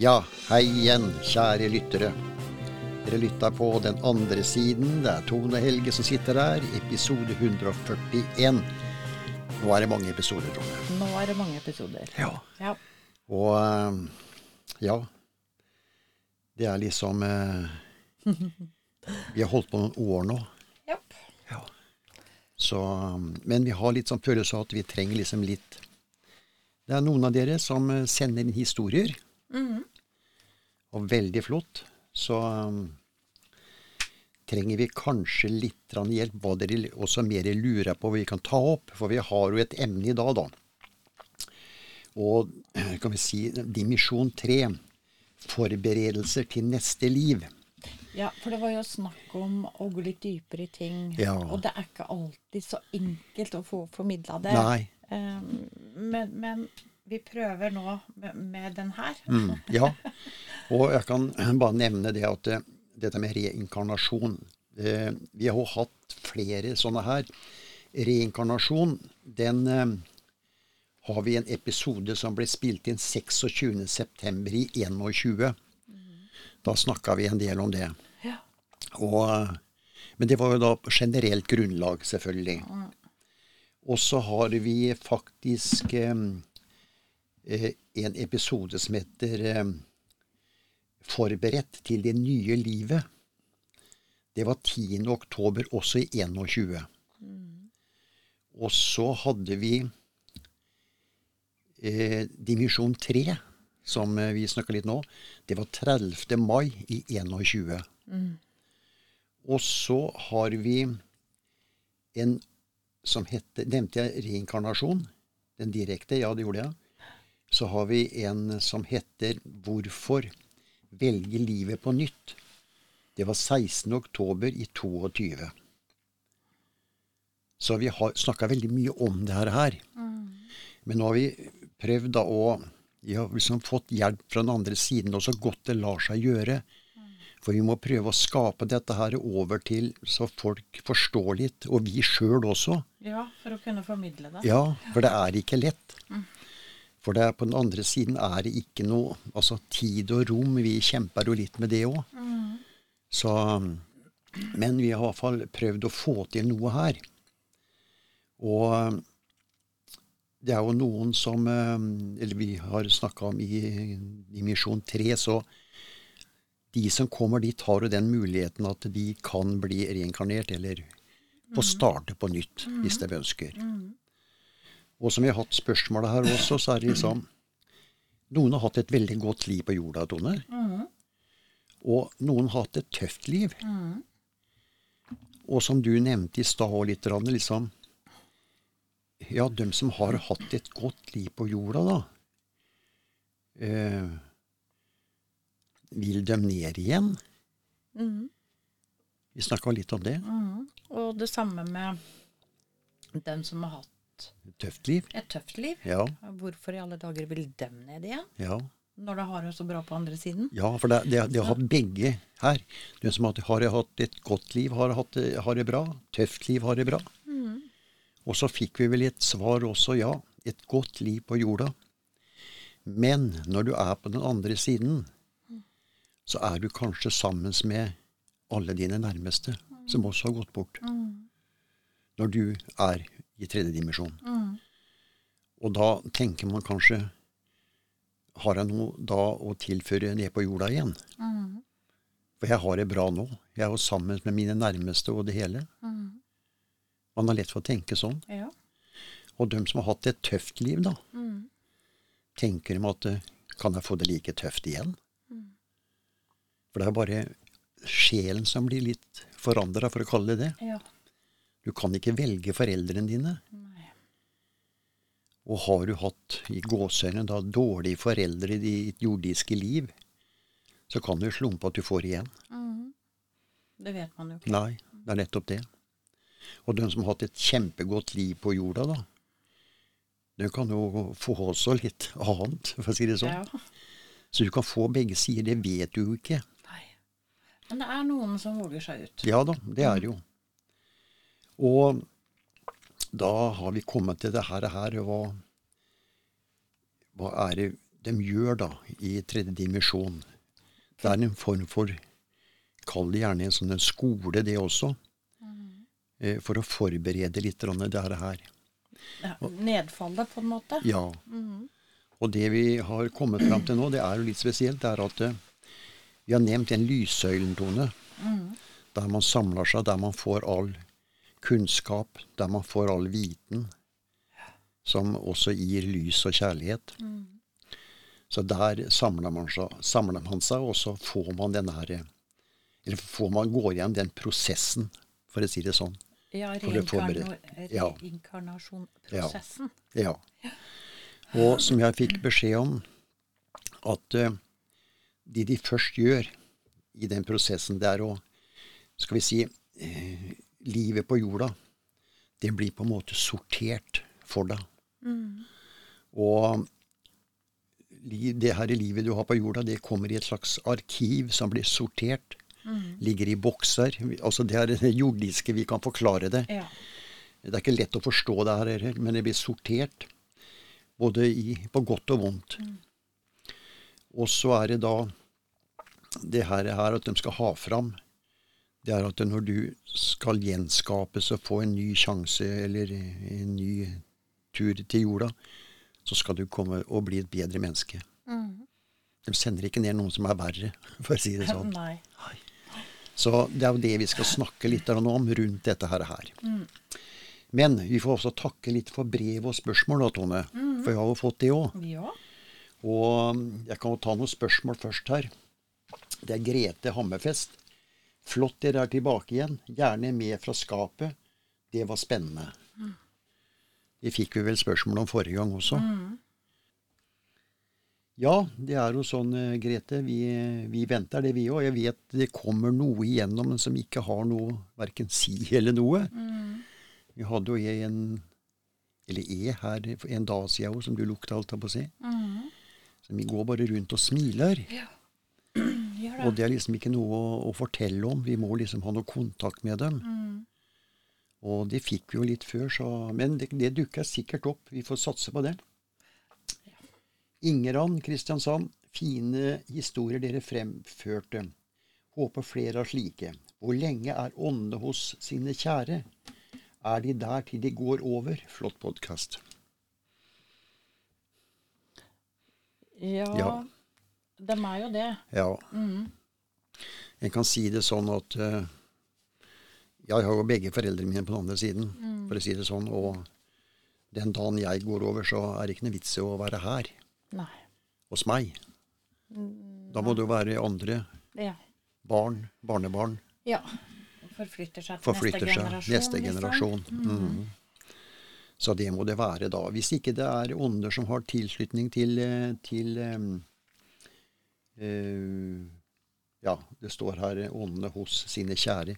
Ja, hei igjen, kjære lyttere. Dere lytta på Den andre siden. Det er Tone Helge som sitter der. Episode 141. Nå er det mange episoder, Tone. Nå er det mange episoder. Ja. Ja. Og eh, ja. Det er liksom eh, Vi har holdt på noen år nå. Yep. Ja. Så, men vi har litt sånn følelse av at vi trenger liksom litt Det er noen av dere som eh, sender inn historier. Mhm. Og veldig flott. Så um, trenger vi kanskje litt hjelp, hva dere også mer lurer på hva vi kan ta opp. For vi har jo et emne i dag, da. Og kan vi si dimensjon tre. Forberedelser til neste liv. ja, for det var jo snakk om å gå litt dypere i ting. Ja. Og det er ikke alltid så enkelt å få formidla det. Nei. Um, men, men vi prøver nå med, med den her. Mm, ja. Og jeg kan bare nevne det at eh, dette med reinkarnasjon eh, Vi har jo hatt flere sånne her. Reinkarnasjon, den eh, har vi en episode som ble spilt inn 26.9. i 21. Da snakka vi en del om det. Ja. Og, eh, men det var jo da generelt grunnlag, selvfølgelig. Og så har vi faktisk eh, en episode som heter eh, 'Forberedt til det nye livet'. Det var 10. oktober, også i 21. Og så hadde vi eh, divisjon 3, som eh, vi snakka litt nå. Det var 30. mai i 21. Og så har vi en som heter Nevnte jeg reinkarnasjon? Den direkte? Ja, det gjorde jeg. Så har vi en som heter 'Hvorfor velge livet på nytt'? Det var 16. oktober i 22. Så vi har snakka veldig mye om det her. Mm. Men nå har vi prøvd da å Vi har liksom fått hjelp fra den andre siden og så godt det lar seg gjøre. For vi må prøve å skape dette her over til så folk forstår litt, og vi sjøl også. ja, for å kunne formidle det. Ja, for det er ikke lett. For det er, på den andre siden er det ikke noe Altså tid og rom. Vi kjemper jo litt med det òg. Så Men vi har i hvert fall prøvd å få til noe her. Og det er jo noen som eh, Eller vi har snakka om i, i Misjon 3, så de som kommer dit, har jo den muligheten at de kan bli reinkarnert eller få starte på nytt hvis de ønsker. Og som vi har hatt spørsmålet her også, så er det liksom Noen har hatt et veldig godt liv på jorda, Tone. Og noen har hatt et tøft liv. Og som du nevnte i stad òg litt, liksom Ja, dem som har hatt et godt liv på jorda, da eh, Vil de ned igjen? Vi snakka litt om det. Mm. Og det samme med den som har hatt Tøft liv. et tøft liv. Ja. Hvorfor i alle dager vil dem ned igjen? ja. Når det har det så bra på andre siden? Ja, for det, det, det har begge her. Den som har, har hatt et godt liv, har, hatt, har det bra. Tøft liv har det bra. Og så fikk vi vel et svar også, ja. Et godt liv på jorda. Men når du er på den andre siden, så er du kanskje sammen med alle dine nærmeste, som også har gått bort. Når du er i tredje dimensjon. Og da tenker man kanskje Har jeg noe da å tilføre ned på jorda igjen? For jeg har det bra nå. Jeg er jo sammen med mine nærmeste og det hele. Man har lett for å tenke sånn. Ja. Og de som har hatt et tøft liv, da, tenker de at eh, kan jeg få det like tøft igjen? For det er bare sjelen som blir litt forandra, for å kalle det det. ja. Du kan ikke velge foreldrene dine. Nei. Og har du hatt i gåseøynene da dårlige foreldre i ditt jordiske liv, så kan du slumpe at du får igjen. Det vet man jo ikke. Nei, det er nettopp det. Og de som har hatt et kjempegodt liv på jorda, da, de kan jo få også litt annet, for å si det sånn. Ja. Så du kan få begge sider. Det vet du jo ikke. Nei. Men det er noen som våger seg ut. Ja da, det er det jo. Og da har vi kommet til det her, her og hva, hva er det de gjør da i tredje dimensjon. Det er en form for Kall det gjerne en sånn en skole, det også. eh, For å forberede litt det her. Ja, nedfallet, på en måte. Ja. Og det vi har kommet fram til nå, det er jo litt spesielt. Det er at eh, vi har nevnt den lyssøylen, Tone. Der man samler seg, der man får all kunnskap, der man får all viten. Som også gir lys og kjærlighet. Så der samler man, seg, samler man seg, og så får man den her Eller får man går igjen den prosessen, for å si det sånn. Ja, å Ja. Ja. Og som jeg fikk beskjed om, at uh, det de først gjør i den prosessen, det er å Skal vi si eh, Livet på jorda, det blir på en måte sortert for deg. Og det her livet du har på jorda, det kommer i et slags arkiv som blir sortert. Ligger i bokser. Altså det er det jordiske vi kan forklare det. Ja. Det er ikke lett å forstå det her men det blir sortert. Både i, på godt og vondt. Og så er det da det her, her at de skal ha fram Det er at når du skal gjenskapes og få en ny sjanse eller en ny tur til jorda, så skal du komme og bli et bedre menneske. De sender ikke ned noen som er verre, for å si det sånn. Nei. Så det er jo det vi skal snakke litt om rundt dette her. Mm. Men vi får også takke litt for brev og spørsmål, da, Tone. For jeg har jo fått det òg. Ja. Og jeg kan jo ta noen spørsmål først her. Det er Grete Hammerfest. Flott dere er tilbake igjen. Gjerne med fra skapet. Det var spennende. Det fikk vi vel spørsmål om forrige gang også. Ja, det er jo sånn, eh, Grete. Vi, vi venter det, vi òg. Jeg vet det kommer noe igjennom men som ikke har noe verken si eller noe. Vi hadde jo en eller er her en dag siden òg, som du lukta, holdt jeg på å si. Så vi går bare rundt og smiler. Gjør Og det er liksom ikke noe å, å fortelle om. Vi må liksom ha noe kontakt med dem. Og det fikk vi jo litt før, så Men det, det dukker sikkert opp. Vi får satse på det. Ingeran Kristiansand. Fine historier dere fremførte. Håper flere har slike. Hvor lenge er åndene hos sine kjære? Er de der til de går over? Flott podkast. Ja. Ja. De er jo det. Ja. En kan si det sånn at uh, Jeg har jo begge foreldrene mine på den andre siden, for å si det sånn. Og den dagen jeg går over, så er det ikke noe vits i å være her Nei. hos meg. Da må det jo være andre Ja. barn, barnebarn, ja. Forflytter seg til forflytter neste seg. generasjon. Neste liksom. generasjon. Mhm. Så det må det være da. Hvis ikke det er ånder som har tilslutning til, eh, til eh, Ja, det står her eh, 'åndene hos sine kjære'.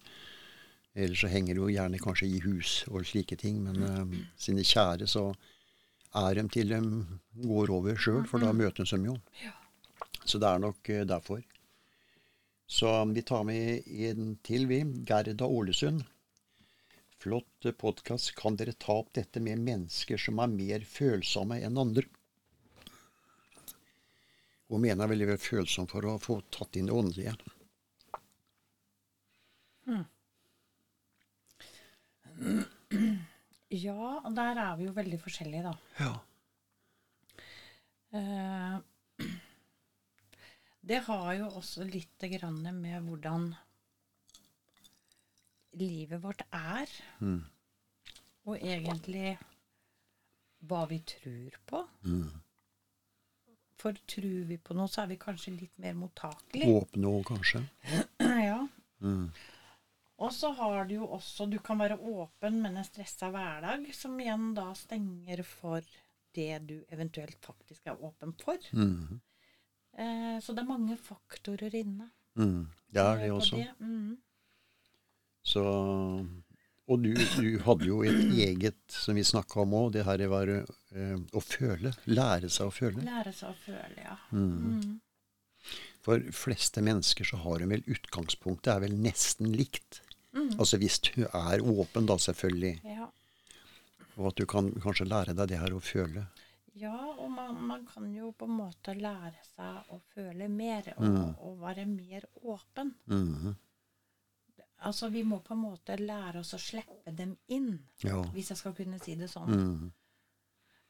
Ellers så henger det jo gjerne kanskje i hus og slike ting. Men em, sine kjære, så er de til de går over sjøl, for da møtes de jo. Så det er nok eh, derfor. Så vi tar med en til, vi. Gerda Ålesund. Flott podkast. Kan dere ta opp dette med mennesker som er mer følsomme enn andre? Hun mener veldig vel følsom for å få tatt inn det åndelige. Ja, og der er vi jo veldig forskjellige, da. Ja. Eh, Det har jo også litt grann med hvordan livet vårt er. Og egentlig hva vi tror på. For tror vi på noe, så er vi kanskje litt mer mottakelige. Åpne òg, kanskje. Ja. Og så har du jo også Du kan være åpen, men en stressa hverdag, som igjen da stenger for det du eventuelt faktisk er åpen for. Eh, så det er mange faktorer inne. Mm. Det er det også. det. Mm. Så, og du, du hadde jo et eget, som vi snakka om òg, det her var eh, å føle. Lære seg å føle. Lære seg å føle, ja. For fleste mennesker så har de vel utgangspunktet er vel nesten likt. Altså hvis du er åpen, da selvfølgelig. ja. Og at du kan kanskje lære deg det her å føle. Ja, og man, man, kan jo på en måte lære seg å føle mer og, og være mer åpen. Mhm. Altså, vi må på en måte lære oss å slippe dem inn, Ja. hvis jeg skal kunne si det sånn. Mm.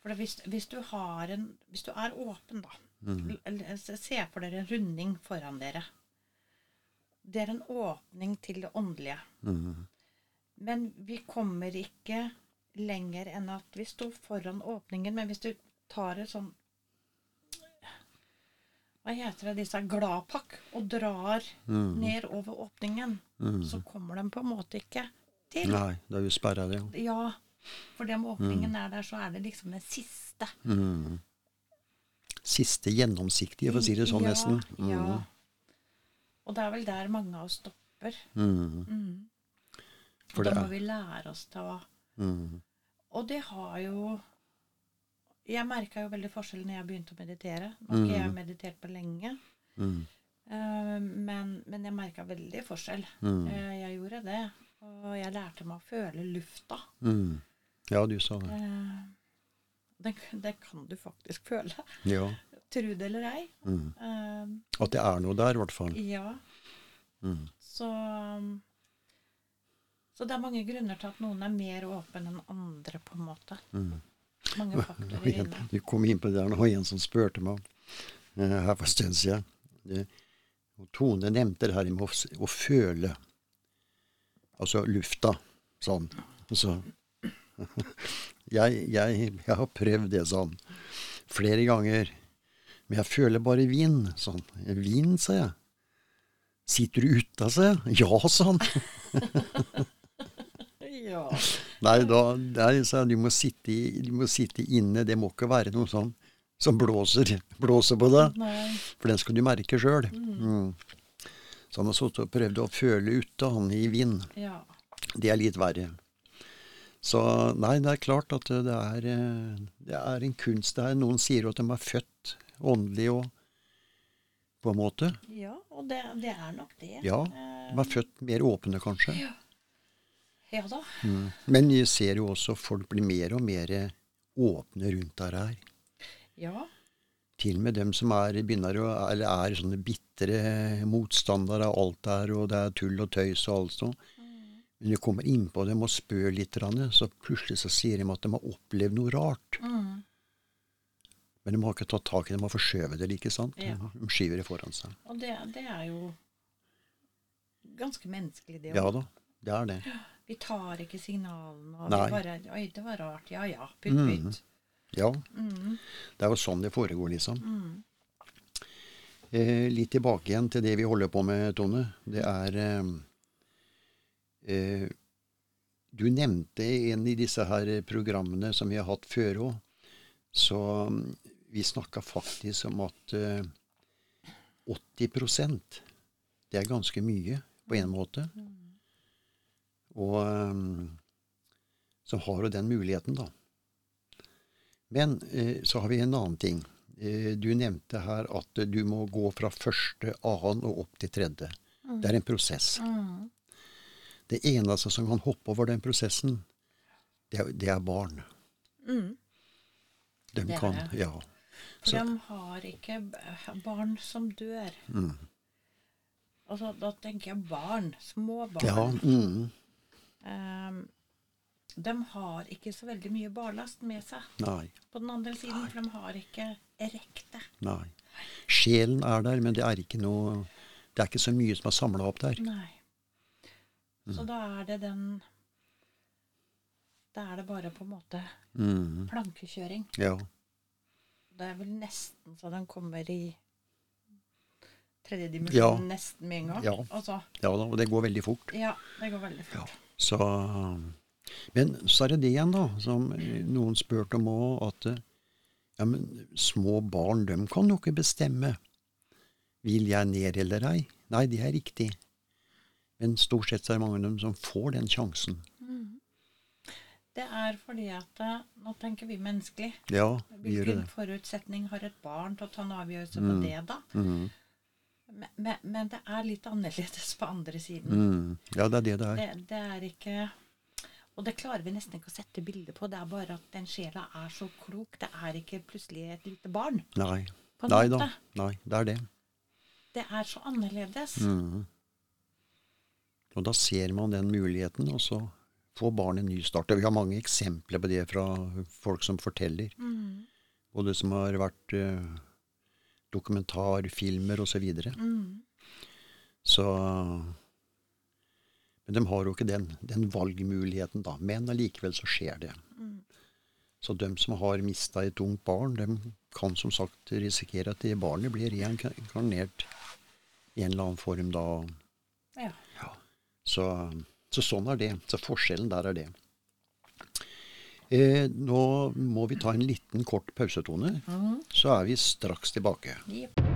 For hvis, hvis du har en Hvis du er åpen, da Se se for dere en runding foran dere. Det er en åpning til det åndelige. Mm. Men vi kommer ikke lenger enn at vi står foran åpningen. Men hvis du tar et sånn Hva heter det, disse gladpakk, og drar mm. ned over åpningen, så kommer de på en måte ikke til. Nei, det er jo sperra, det. ja. Ja, for om åpningen er der, så er det liksom den siste. Mm. Siste gjennomsiktige, for å si det sånn, ja, nesten. Ja. Mhm. Og det er vel der mange av oss stopper. Mhm. Mm. For Og da må vi lære oss til å. Og det har jo Jeg merka jo veldig forskjell når jeg begynte å meditere. Nå har ikke jeg meditert på lenge, Mm. Uh, men, men jeg merka veldig forskjell. Mm. Uh, jeg gjorde det. Og jeg lærte meg å føle lufta. Mm. Ja, du sa det. Uh, det, det kan du faktisk føle. Ja. Tro det eller ei. Eh, At det er noe der, i hvert fall. ja. Mhm. Så Så det er mange grunner til at noen er mer åpen enn andre, på en måte. Mhm. Mange faktorer inne. du kom inn på det der nå, en som spurte meg eh, her for en stund siden. Det, Tone nevnte det her med å, å føle. Altså lufta. Sånn. Så jeg, jeg, jeg har prøvd det sånn flere ganger. Men jeg føler bare vind. Sånn. Vind, sa jeg. Sitter du ute, sa jeg. Ja, sa han. Ja. Nei, da, der, så, du må, sitte du må sitte inne. Det må ikke være noe sånn som blåser, blåser på deg. For den skal du merke sjøl. Mm. Så han har sittet og prøvd å føle ute, han i vind. Ja. Det er litt verre. Så nei, det er klart at det er, eh, det er en kunst der. Noen sier at de er født åndelig og på en måte. ja, og det, det er nok det. Ja, Eh, de er født mer åpne, kanskje. ja da. Mm. Men vi ser jo også folk blir mer og mer åpne rundt der her. Ja. Til og med dem som er, begynner å, eller er sånne bitre motstandere av alt der, og det er tull og tøys og alt sånt. Men du kommer innpå dem og spør litt, så plutselig så sier de at de har opplevd noe rart. Mm. Men de har ikke tatt tak i det, de har forskjøvet det, ikke sant? Ja. De skyver det foran seg. Og det, det er jo ganske menneskelig, det Ja da, det er det. Vi tar ikke signalene. Og Nei. vi bare Oi, det var rart. Ja ja. Pytt, Mhm. Mm. Ja, Mm. det er jo sånn det foregår, liksom. Mm. Eh, litt tilbake igjen til det vi holder på med, Tone. Det er eh, eh, Du nevnte en i disse her programmene som vi har hatt før òg. Så mm, vi snakka faktisk om at eh, 80% det er ganske mye på en måte. Og eh, så har du den muligheten, da. Men eh, så har vi en annen ting. Eh, Du nevnte her at du må gå fra første, annen og opp til tredje. Det er en prosess. Mm. Det eneste som kan hoppe over den prosessen, det er, det er barn. Mm. De Det kan, det. ja. For de har ikke barn som dør. Mm. Altså, da tenker jeg barn. Små barn. Ja, mm, Ehm, de har ikke så veldig mye barlast med seg nei, på den andre siden, for de har ikke erekte. nei. Sjelen er der, men det er ikke noe Det er ikke så mye som er samla opp der. Nei. Mm. Så da er det den Da er det bare på en måte Mm, plankekjøring. ja. Det er vel nesten så den kommer i tredje dimensjon Ja. nesten med en gang. Ja. Altså, ja da, og det går veldig fort. ja, det går veldig Ja. Så, men så er det det igjen, da, som noen spurte om òg, at ja, men små barn, dem kan jo ikke bestemme. Vil jeg ned eller ei? Nei, det er riktig. Men stort sett er det mange av dem som får den sjansen. Det er fordi at eh, Nå tenker vi menneskelig. Ja, vi gjør Hvilken det. forutsetning har et barn til å ta en avgjørelse på det, da? Mm, Men, men, det er litt annerledes på andre siden. mm. Ja, det er det det er. Det, det er ikke Og det klarer vi nesten ikke å sette bilde på. Det er bare at den sjela er så klok. Det er ikke plutselig et lite barn. Nei. Nei da. Nei, det er det. Det er så annerledes. Mm. Og da ser man den muligheten, og så får barnet en ny start. Vi har mange eksempler på det fra folk som forteller. Mm. Både som har vært eh, dokumentarfilmer osv. Så, videre. Mm. så Men de har jo ikke den, den valgmuligheten, da. Men allikevel så skjer det. Mm. Så de som har mista et ungt barn, de kan som sagt risikere at det barnet blir reinkarnert i en eller annen form da. Ja. Så, så sånn er det. Så forskjellen der er det. Eh, nå må vi ta en liten kort pausetone, Mm. så er vi straks tilbake. Jepp.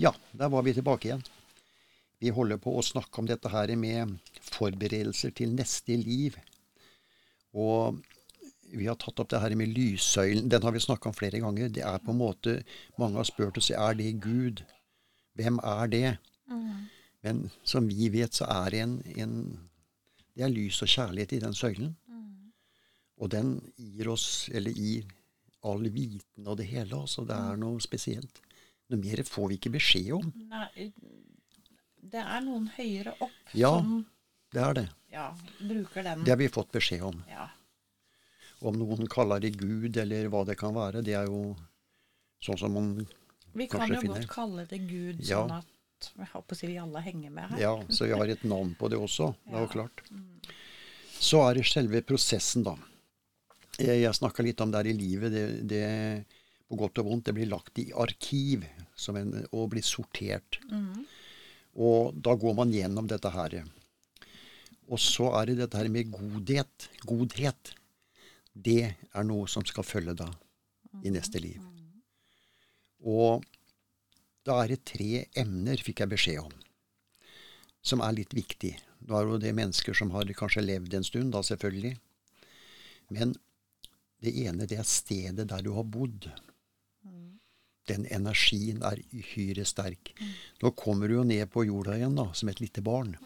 Ja, der var vi tilbake igjen. Vi holder på å snakke om dette her med forberedelser til neste liv. Og vi har tatt opp det her med lyssøylen. Den har vi snakka om flere ganger. Det er på en måte Mange har spurt oss er det Gud. Hvem er det? Men som vi vet, så er det en, en Det er lys og kjærlighet i den søylen. Og den gir oss, eller gir all viten og det hele. Altså, det er noe spesielt. Noe mer får vi ikke beskjed om. Nei, det er noen høyere opp Ja. som Det er det. ja, bruker den. Det har vi fått beskjed om. Ja. Om noen kaller det Gud, eller hva det kan være, det er jo sånn som man Vi kan jo finner- godt kalle det Gud, Ja. sånn at jeg håper vi alle henger med her. Ja, så vi har et navn på det også. Det er jo klart. Så er det selve prosessen, da. Jeg, jeg snakka litt om det her i livet. Det, det, på godt og vondt. Det blir lagt i arkiv som en, og blir sortert. Mm. Og da går man gjennom dette her. Og så er det dette her med godhet. Godhet. Det er noe som skal følge da i neste liv. Og da er det tre emner, fikk jeg beskjed om, som er litt viktig. Nå er jo det mennesker som har kanskje levd en stund, da selvfølgelig. Men det ene, det er stedet der du har bodd. Den energien er uhyre sterk. Nå kommer du jo ned på jorda igjen da, som et lite barn.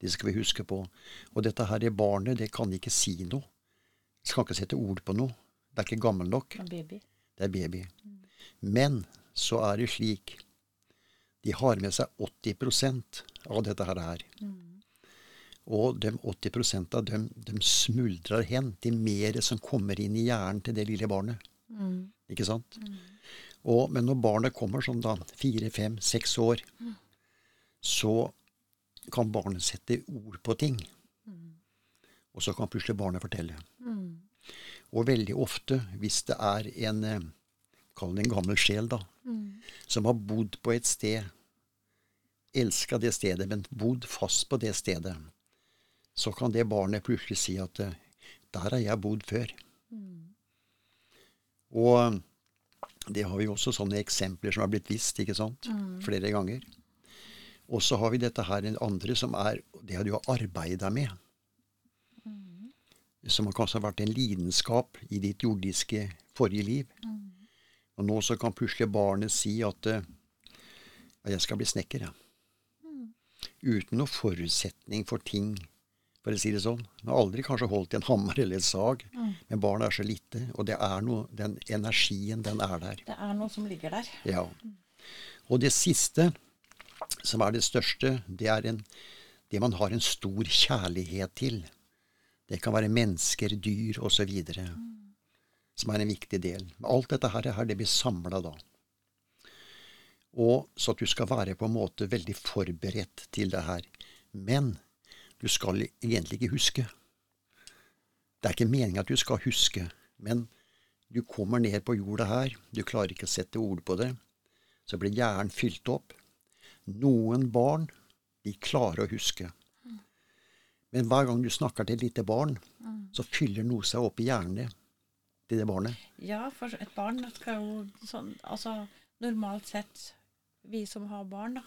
Det skal vi huske på. Og dette her barnet, det kan ikke si noe. Det skal ikke sette ord på noe. Det er ikke gammel nok. En baby. Det er baby. Men så er det slik De har med seg 80% av dette her. Mm. Og de 80 av dem de smuldrer hen til mer som kommer inn i hjernen til det lille barnet. Ikke sant? Og, men når barnet kommer sånn da, fire, fem, seks år, så kan barnet sette ord på ting. Og så kan plutselig barnet fortelle. Og veldig ofte, hvis det er en eh, Kall det en gammel sjel, da. Som har bodd på et sted, elska det stedet, men bodd fast på det stedet, så kan det barnet plutselig si at eh, der har jeg bodd før. Og det har vi også sånne eksempler som har blitt vist, ikke sant? Flere ganger. Og så har vi dette her en andre som er det du har arbeida med. Som kanskje har vært en lidenskap i ditt jordiske forrige liv. Og nå så kan plutselig barnet si at eh, ja, jeg skal bli snekker, jeg. Uten noen forutsetning for ting, for å si det sånn. Man har aldri kanskje holdt i en hammer eller en sag, men barnet er så lite. Og det er noe, den energien, den er der. Det er noe som ligger der. Ja. Og det siste, som er det største, det er en, det man har en stor kjærlighet til. Det kan være mennesker, dyr osv. Som er en viktig del. Alt dette her det blir samla da. Og Så at du skal være på en måte veldig forberedt til det her. Men Du skal egentlig ikke huske. Det er ikke meningen at du skal huske, men du kommer ned på jorda her, du klarer ikke å sette ord på det. Så blir hjernen fylt opp. Noen barn, de klarer å huske. Men hver gang du snakker til et lite barn, så fyller noe seg opp i hjernen til det barnet. Ja, for et barn skal jo sånn Altså normalt sett, vi som har barn, da.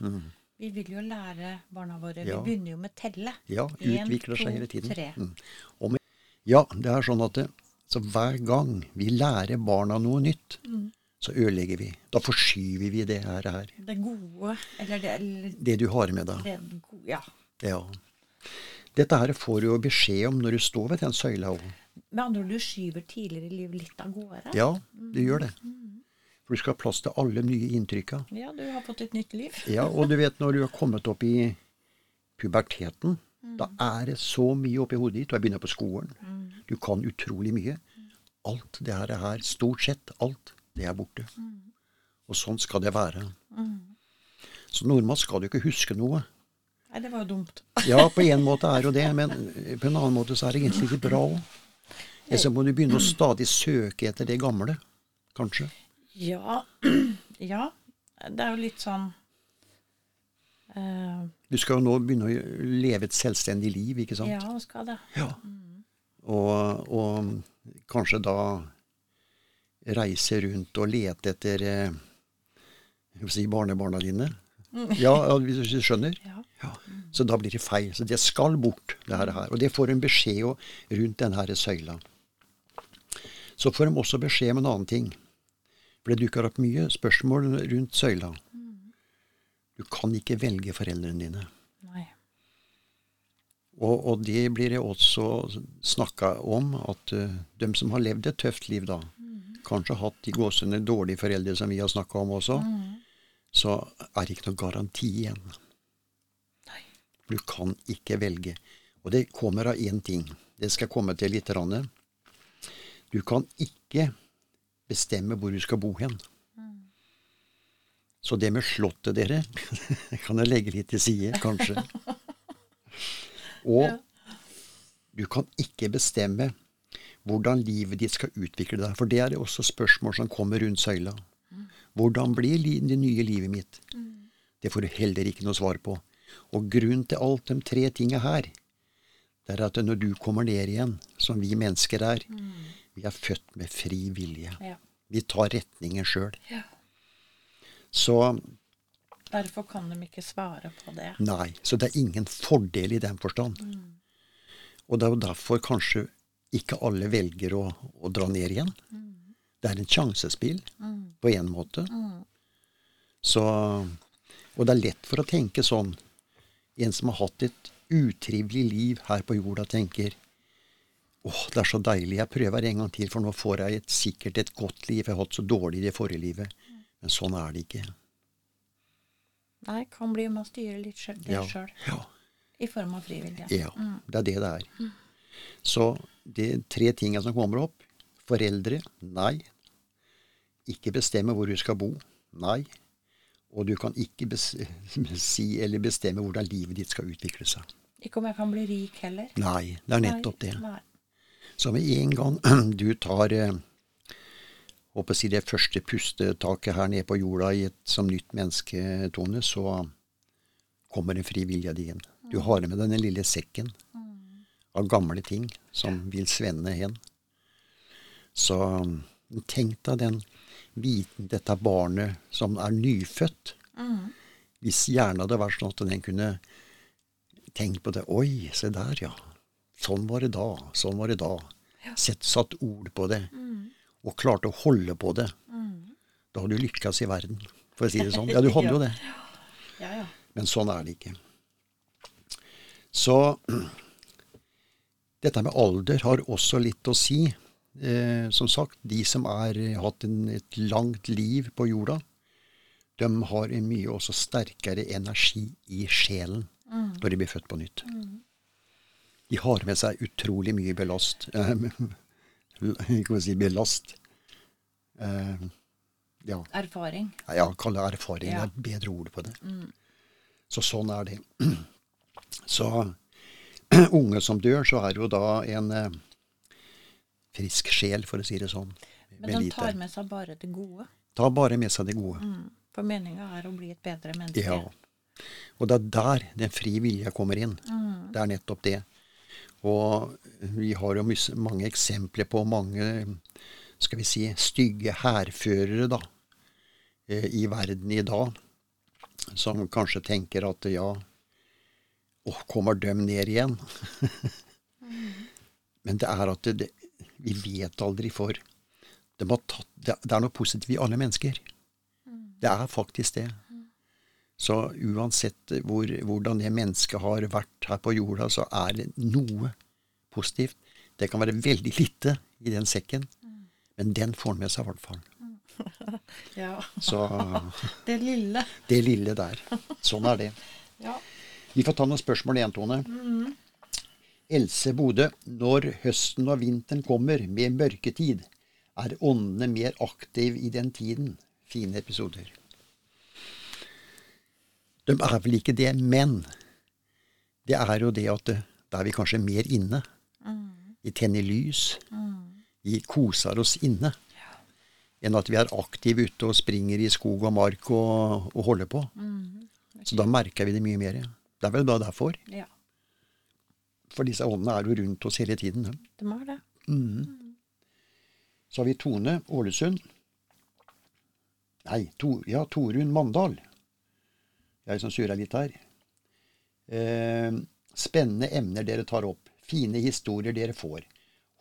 Vi vil jo lære barna våre Ja. Vi begynner jo med telle. Ja, En, utvikler seg hele tiden. Mm. Med, ja, det er sånn at det, så hver gang vi lærer barna noe nytt, Mm. så ødelegger vi. Da forskyver vi det her. her. Det gode, eller det, eller Det du har med deg. det gode Ja. Ja. Dette her får du jo beskjed om når du står ved den søyla. Med andre ord, du skyver tidligere i livet litt av gårde. Ja, du gjør det. For du skal ha plass til alle nye inntrykka. Ja, du har fått et nytt liv. Ja, og du vet når du har kommet opp i puberteten, da er det så mye oppi hodet ditt. Du har begynt på skolen. Du kan utrolig mye. Alt det her, er her, stort sett alt, det er borte. Og sånn skal det være. Så normalt skal du ikke huske noe. Nei, det var jo dumt. Ja, på en måte er jo det, men på en annen måte så er det egentlig ikke bra òg. Så må du begynne å stadig søke etter det gamle, kanskje. Ja. ja. Det er jo litt sånn uh, Du skal jo nå begynne å leve et selvstendig liv, ikke sant? Ja, skal det. Ja. Og, og kanskje da reise rundt og lete etter eh, jeg si barnebarna dine. Ja, ja, hvis du skjønner? Ja. Ja. Så da blir det feil. Så det skal bort, det her. Og det får hun beskjed jo rundt denne søyla. Så får de også beskjed om en annen ting. For det dukker opp mye spørsmål rundt søyla. Du kan ikke velge foreldrene dine. Og, og det blir det også snakka om, at uh, de som har levd et tøft liv da, kanskje hatt de gåsene dårlige foreldre som vi har snakka om også, så er det ikke noe garanti igjen. Nei. Du kan ikke velge. Og det kommer av én ting. Det skal jeg komme til litt. Ranne. Du kan ikke bestemme hvor du skal bo hen. Så det med slottet, dere, kan jeg legge litt til side, kanskje. Og du kan ikke bestemme hvordan livet ditt skal utvikle deg. For det er også spørsmål som kommer rundt søyla. Hvordan blir det nye livet mitt? Det får du heller ikke noe svar på. Og grunnen til alt de tre tinga her, det er at når du kommer ned igjen, som vi mennesker er, vi er født med fri vilje. Ja. Vi tar retningen sjøl. ja. Så Derfor kan de ikke svare på det. Nei, så det er ingen fordel i den forstand. Og det er jo derfor kanskje ikke alle velger å, å dra ned igjen. Det er en sjansespill på en måte. Så, og det er lett for å tenke sånn. En som har hatt et utrivelig liv her på jorda, tenker åh, det er så deilig, jeg prøver en gang til, for nå får jeg et, sikkert et godt liv. Jeg har hatt så dårlig i det forrige livet. Men sånn er det ikke. Nei, kan bli med å styre litt sjøl, Ja, ja. I form av frivillige. Ja, det er det det er. Så de tre tinga som kommer opp Foreldre nei. Ikke bestemme hvor du skal bo. Nei. Og du kan ikke si eller bestemme hvordan livet ditt skal utvikle seg. Ikke om jeg kan bli rik heller. Nei, det er nettopp det. Nei. Så med en gang du tar eh, håper å si det første pustetaket her nede på jorda i et, som nytt menneske, Tone, så kommer den frie vilja di inn. Du har med denne lille sekken av gamle ting som vil svenne hen. Så tenk deg den viten, dette barnet som er nyfødt. Hvis hjernen hadde vært sånn at den kunne tenkt på det Oi, se der, ja. Sånn var det da. Sånn var det da. Sett, satt ord på det. Og klarte å holde på det. Da hadde du lykkes i verden, for å si det sånn. Ja, du hadde jo det. Ja, ja. Men sånn er det ikke. Så dette med alder har også litt å si. Eh, som sagt, de som har hatt en, et langt liv på jorda, de har en mye også sterkere energi i sjelen når de blir født på nytt. De har med seg utrolig mye belast. Eh, si belast. Eh, ja, Erfaring. ja, kall det erfaring. Ja. Det er et bedre ord på det. Så sånn er det. Så unge som dør, så er jo da en eh, frisk sjel, for å si det sånn. Men de tar med seg bare det gode. Ta bare med seg det gode. Mm. For meninga er å bli et bedre menneske. Ja. Og det er der den frie vilja kommer inn. Mm. Det er nettopp det. Og vi har jo mange eksempler på mange skal vi si, stygge hærførere da, eh, i verden i dag, som kanskje tenker at ja, åh, kommer dem ned igjen? Men det er at det, vi vet aldri for de tatt, det, det er noe positivt i alle mennesker. Det er faktisk det. Så uansett hvor, hvordan det mennesket har vært her på jorda, så er det noe positivt. Det kan være veldig lite i den sekken, men den får han med seg i hvert fall. Ja. Så Det lille. det lille der. Sånn er det. Ja. Vi får ta noen spørsmål igjen, Tone. Else Bodø. Når høsten og vinteren kommer med mørketid, er åndene mer aktiv i den tiden? Fine episoder. De er vel ikke det, men det er jo det at da er vi kanskje mer inne. Vi tenner lys. Vi koser oss inne. Enn at vi er aktive ute og springer i skog og mark og, og holder på. Så da merker vi det mye mer. Det er vel bare derfor. ja. For disse åndene er jo rundt oss hele tiden. ja. De er det. Så har vi Tone Ålesund. Nei, to, ja, Torunn Mandal. Jeg liksom surra litt her. Eh, spennende emner dere tar opp. Fine historier dere får.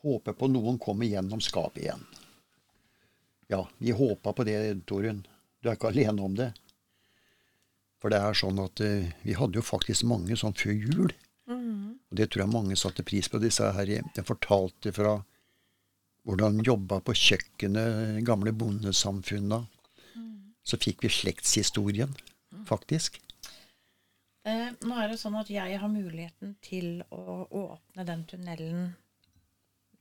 Håper på noen kommer gjennom skapet igjen. Ja, vi håpa på det, Torunn. Du er ikke alene om det. For det er sånn at eh, vi hadde jo faktisk mange sånn før jul. Og det tror jeg mange satte pris på. Disse her, De fortalte fra hvordan de jobba på kjøkkenet, gamle bondesamfunna. Så fikk vi slektshistorien, faktisk. Eh, nå er det sånn at jeg har muligheten til å åpne den tunnelen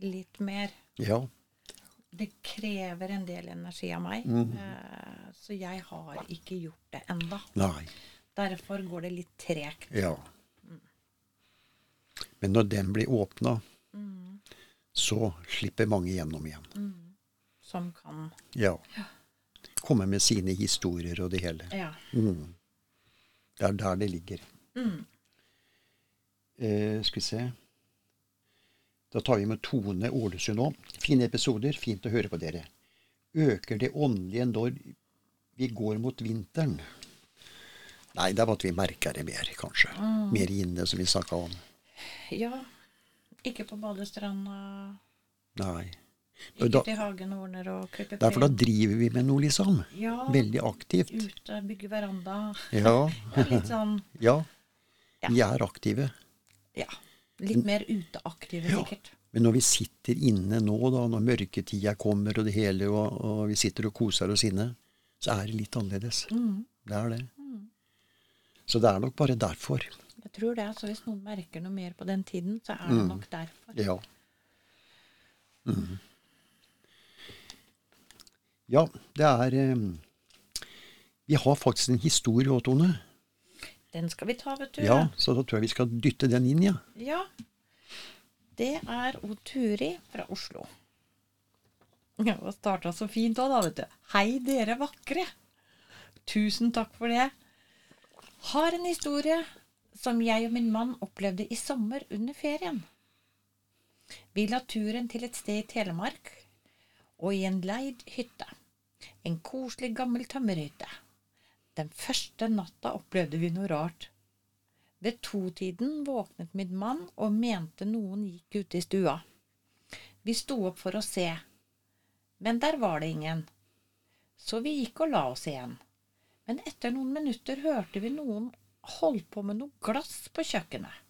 litt mer. Ja. Det krever en del energi av meg, eh, så jeg har ikke gjort det enda. Nei. Derfor går det litt tregt. Ja. Men når den blir åpna, så slipper mange gjennom igjen. Som kan Ja. Komme med sine historier og det hele. Ja. Det er der det ligger. Eh, skal vi se Da tar vi med Tone Ålesund òg. Fine episoder. Fint å høre på dere. Øker det åndelige når vi går mot vinteren? Nei, det er bare at vi merker det mer, kanskje. Mer inne, som vi snakka om. ja. Ikke på badestranda. Nei. Da, klipper derfor da driver vi med noe, liksom. Ja. Veldig aktivt. Ute, bygge veranda. Ja. Ja, litt sånn ja. Ja. Vi er aktive. Ja. Litt mer uteaktive, Ja. sikkert. Men når vi sitter inne nå, da, når mørketida kommer og det hele, og, og vi sitter og koser oss inne, så er det litt annerledes. Mm. Det er det. Mm. Så det er nok bare derfor. Jeg tror det. altså Hvis noen merker noe mer på den tiden, så er det nok derfor. Ja. Mhm. Ja, det er eh, Vi har faktisk en historie òg, Tone. Den skal vi ta, vet du. Ja, så da tror jeg vi skal dytte den inn, ja. Ja. Det er O Turi fra Oslo. Ja, og starta så fint òg, da, vet du. Hei, dere vakre. Tusen takk for det. Har en historie som jeg og min mann opplevde i sommer under ferien. Vi la turen til et sted i Telemark og i en leid hytte. En koselig, gammel tømmerhytte. Den første natta opplevde vi noe rart. Ved totiden våknet min mann og mente noen gikk ute i stua. Vi sto opp for å se, men der var det ingen. Så vi gikk og la oss igjen. Men etter noen minutter hørte vi noen holdt på med noe glass på kjøkkenet.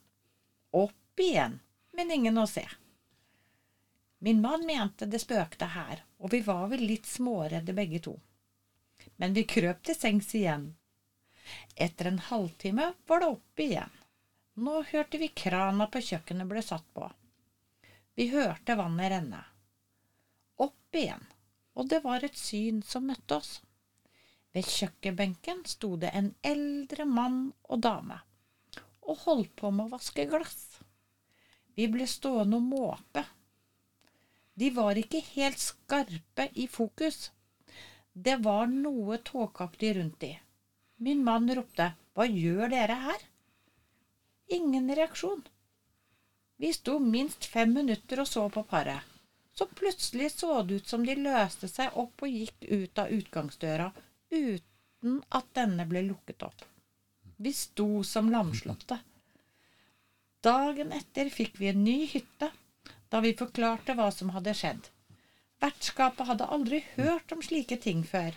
Opp igjen, men ingen å se. Min mann mente det spøkte her, og vi var vel litt småredde begge to. Men vi krøp til sengs igjen. Etter en halvtime var det oppe igjen. Nå hørte vi krana på kjøkkenet ble satt på. Vi hørte vannet renne. Opp igjen, og det var et syn som møtte oss. Ved kjøkkenbenken sto det en eldre mann og dame og holdt på med å vaske glass. Vi ble stående og måpe. De var ikke helt skarpe i fokus. Det var noe tåkeaktig rundt de. Min mann ropte, Hva gjør dere her? Ingen reaksjon. Vi sto minst fem minutter og så på paret. Så plutselig så det ut som de løste seg opp og gikk ut av utgangsdøra uten at denne ble lukket opp. Vi sto som lamslåtte. Dagen etter fikk vi en ny hytte, da vi forklarte hva som hadde skjedd. Vertskapet hadde aldri hørt om slike ting før,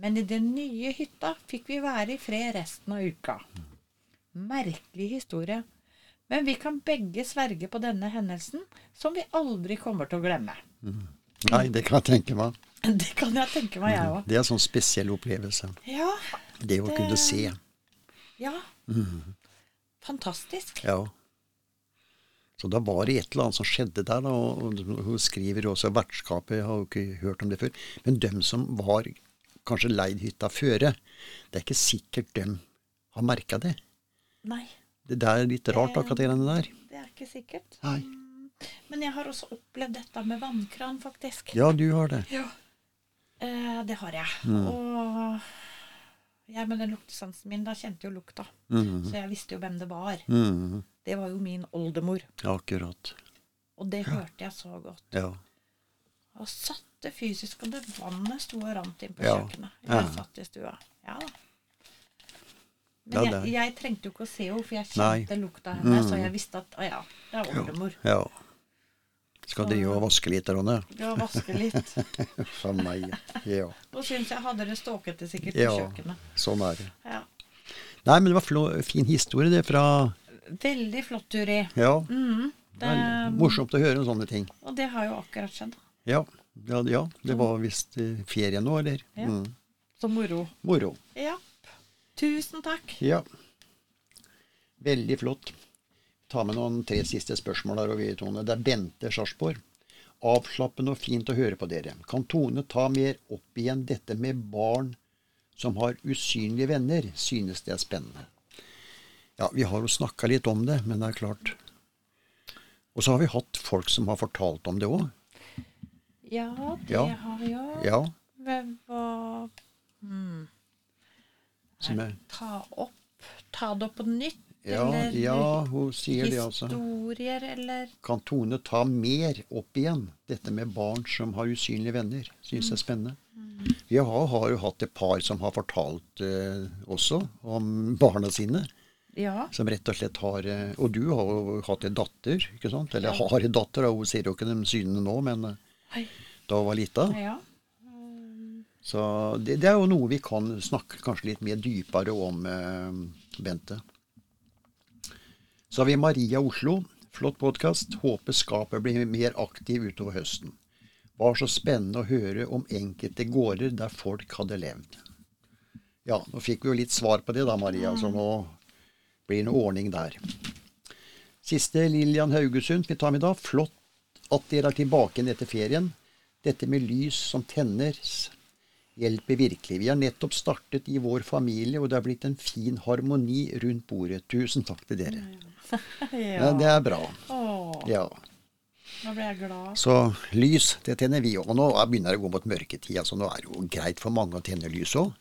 men i den nye hytta fikk vi være i fred resten av uka. Merkelig historie, men vi kan begge sverge på denne hendelsen, som vi aldri kommer til å glemme. Nei, det kan jeg tenke meg. Det kan jeg tenke meg, jeg òg. Det er en sånn spesiell opplevelse. Ja. Det å Det- kunne se. Ja. Fantastisk. Ja. Så da var det et eller annet som skjedde der. Da, og hun skriver også vertskapet, jeg har jo ikke hørt om det før. Men dem som var kanskje leid hytta føre, det er ikke sikkert dem har merka det. Nei, Det det er litt rart, akkurat det der. det er ikke sikkert. Nei. Men jeg har også opplevd dette med vannkran, faktisk. Ja, du har det. Ja. Eh, det har jeg. Mm. Og jeg med den luktesansen min, da kjente jo lukta. Mhm. Så jeg visste jo hvem det var. Mhm. Det var jo min oldemor. Akkurat. Og det hørte jeg så godt. Ja. Og satte fysisk, og det vannet sto og rant inn på Ja. kjøkkenet. Ja. Jeg satt i stua. Ja da. Men jeg, jeg trengte jo ikke å se henne, for jeg Nei. kjente lukta henne, Mm. så jeg visste at å ja, det er oldemor. ja. Skal drive og vaske litt, Ronne? Ja, vaske litt. For meg. Ja. Og syns jeg hadde det ståkete sikkert Ja. på kjøkkenet. Sånn er det. Ja. Nei, men det var en fin historie, det fra Veldig flott, Turi. Ja. Mm, Det, er morsomt å høre om sånne ting. og det har jo akkurat skjedd. Ja, ja, ja det var visst ferie nå, eller? Ja. Mm. Så moro. Moro. Ja. Tusen takk. Ja. Veldig flott. Ta med noen tre siste spørsmål her, og Tone. Det er Bente Sarpsborg. Avslappende og fint å høre på dere. Kan Tone ta mer opp igjen dette med barn som har usynlige venner? Synes det er spennende. Ja, vi har jo snakka litt om det, men det er klart Og så har vi hatt folk som har fortalt om det òg. Ja, det Ja. har vi òg. Ja. Hvem var hmm. Er, Ta opp Ta det opp på nytt? ja, eller ja, hun sier det, altså. historier, eller Kan Tone ta mer opp igjen dette med barn som har usynlige venner? Syns jeg er spennende. Vi har, har jo hatt et par som har fortalt eh, også om barna sine. Ja. Som rett og slett har eh, Og du har jo hatt en datter, ikke sant? Eller Ja. har en datter, og hun ser jo ikke de synene nå, men eh, Hei. da hun var lita. ja. Så det, det er jo noe vi kan snakke kanskje litt mer dypere om, eh, Bente. Så har vi Maria Oslo. Flott podkast. Håper skapet blir mer aktiv utover høsten. Var så spennende å høre om enkelte gårder der folk hadde levd. Ja, nå fikk vi jo litt svar på det da, Maria, så nå blir noe ordning der. Siste Lillian Haugesund vi tar med da. Flott at dere er tilbake igjen etter ferien. Dette med lys som tennes, hjelper virkelig. Vi har nettopp startet i vår familie, og det har blitt en fin harmoni rundt bordet. Tusen takk til dere. Ja, det er bra. Ja. nå ble jeg glad. Så lys, det tenner vi òg. Nå begynner det å gå mot mørketid. så nå er det jo greit for mange å tenne lys òg.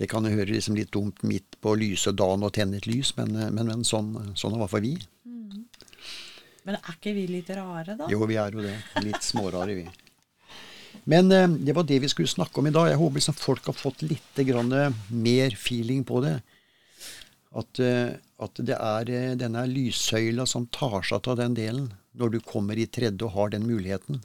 Det kan jo høre liksom litt dumt midt på lyse dagen å tenne et lys, men, men, men sånn, sånn hvert fall vi. Men er ikke vi litt rare, da? Jo, vi er jo det. Litt smårare, vi. Men eh, det var det vi skulle snakke om i dag. Jeg håper liksom folk har fått litt grann, eh, mer feeling på det. At, eh, at det er eh, denne lyssøyla som tar seg av den delen, når du kommer i tredje og har den muligheten.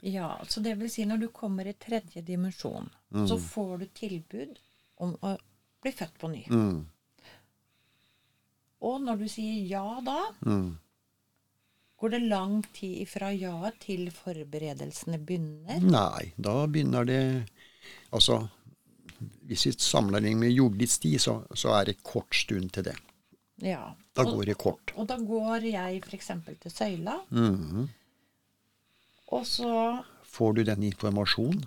Ja, så det vil si når du kommer i tredje dimensjon, så får du tilbud om å bli født på ny. Mm. Og når du sier ja da, Mm. går det lang tid fra ja til forberedelsene begynner. Nei, da begynner det Altså, hvis vi sammenligner med jordisk tid, så, så er det kort stund til det. Ja. Da og, går det kort. og da går jeg f.eks. til søyla, Mhm. og så Får du den informasjonen?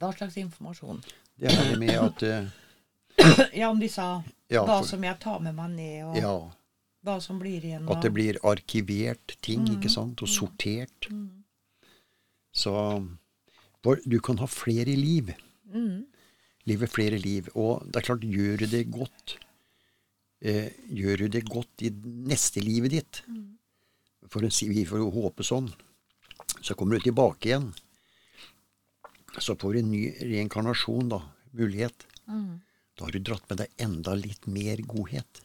Hva slags informasjon? Det er med at uh, Ja, om de sa Ja, hva for- som jeg tar med meg ned, og Ja. Hva som blir igjen At det blir arkivert ting, ikke sant? Og sortert. Så for du kan ha flere liv. Leve flere liv. Og det er klart, gjør du det godt eh, Gjør du det godt i neste livet ditt, for å si, vi får håpe sånn, så kommer du tilbake igjen. Så får du en ny reinkarnasjon, da. Mulighet. Da har du dratt med deg enda litt mer godhet.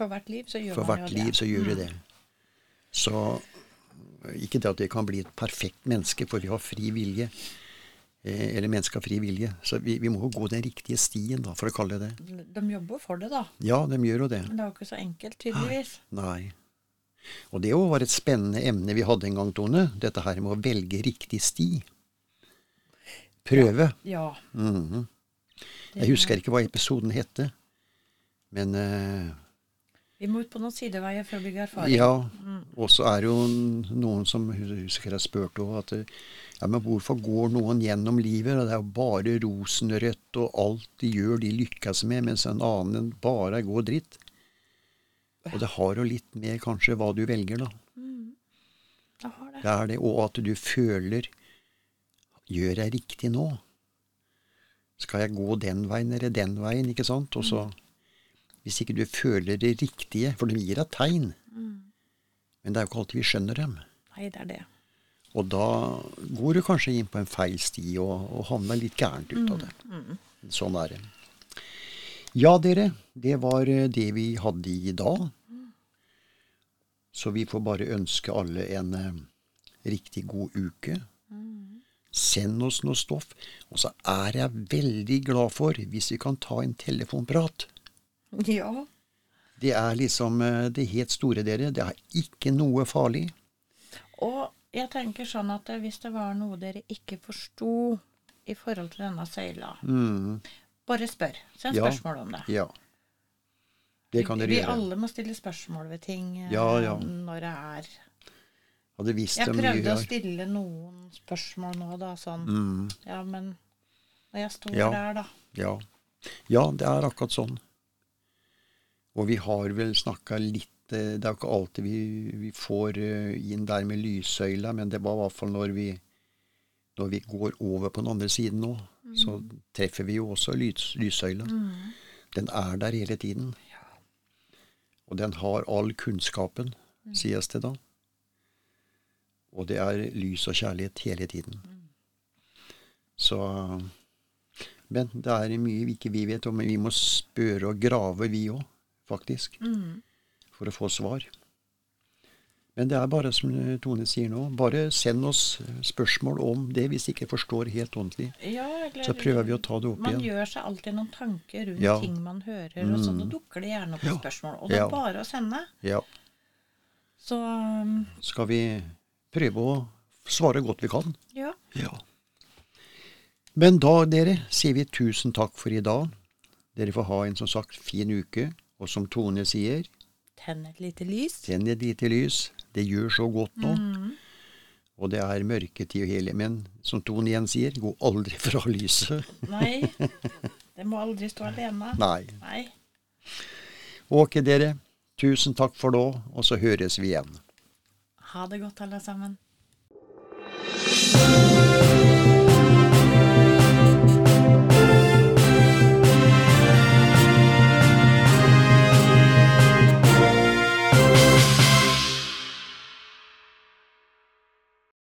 For hvert liv så gjør For man hvert liv det. så gjør du det. Så ikke det at vi kan bli et perfekt menneske, for vi har fri vilje. Eh, Eller mennesker har fri vilje. Så vi, vi må jo gå den riktige stien, da, for å kalle det det. De jobber for det, da. Ja, de gjør jo det. Men det jo ikke så enkelt, tydeligvis. Nei. Og det jo var et spennende emne vi hadde en gang, Tone. Dette her med å velge riktig sti. Prøve. Ja. Mhm. Jeg husker ikke hva episoden het, men uh, Vi må ut på noen sideveier for å bygge erfaring. Ja, og så er det jo noen som husker jeg spurte òg at ja, men hvorfor går noen gjennom livet, det er jo bare rosenrødt, og alt de gjør, de lykkes med, mens en annen bare går dritt. Og det har jo litt med kanskje hva du velger, da. Mm. har det. Det er det, og at du føler Gjør jeg riktig nå? Skal jeg gå den veien eller den veien, ikke sant? Og så Hvis ikke du føler det riktige For de gir deg tegn. Men det er jo ikke alltid vi skjønner dem. Nei, det er det. Og da går du kanskje inn på en feil sti og, og havner litt gærent ut av det. Sånn er det. Ja, dere. Det var eh, det vi hadde i dag. Så vi får bare ønske alle en eh, riktig god uke. Send oss noe stoff. Og så er jeg veldig glad for hvis vi kan ta en telefonprat. Ja. Det er liksom eh, det helt store, dere. Det er ikke noe farlig. Og jeg tenker sånn at hvis det var noe dere ikke forsto i forhold til denne søyla, bare spør. Send Mm. Ja. spørsmål om det. Ja. Det kan vi, dere vi gjøre. alle må stille spørsmål ved ting eh, Ja, ja. når det er Hadde visst Jeg så mye prøvde å stille noen spørsmål nå, da, sånn Mm. Ja, men når jeg står Ja. der, da Ja. ja, det er akkurat sånn. Og vi har vel snakka litt eh, Det er jo ikke alltid vi, vi får eh, inn der med lyssøyla, men det var i hvert fall når vi når vi går over på den andre siden nå, så treffer vi jo også lys, lyssøyla. Den er der hele tiden. Og den har all kunnskapen, sies det da. Og det er lys og kjærlighet hele tiden. Så Men det er mye vi ikke vi vet om. Men vi må spørre og grave, vi òg, faktisk. For å få svar. Men det er bare som Tone sier nå, bare send oss spørsmål om det hvis ikke forstår helt ordentlig. Ja, Så prøver vi å ta det opp Man igjen. gjør seg alltid noen tanker rundt Ja. ting man hører, og så da dukker det gjerne opp Ja. spørsmål. Og det er Ja. bare å sende. Ja. Så um, Skal vi prøve å svare godt vi kan? ja. Ja. Men da, dere, sier vi tusen takk for i dag. Dere får ha en som sagt fin uke. Og som Tone sier, Tenn et lite lys. tenn et lite lys. Det gjør så godt nå. Og det er mørketid og hele. Men som Tone igjen sier, gå aldri fra lyset. Nei, det må aldri stå alene. Nei. Nei. Ok, dere. Tusen takk for nå, og så høres vi igjen. Ha det godt, alle sammen.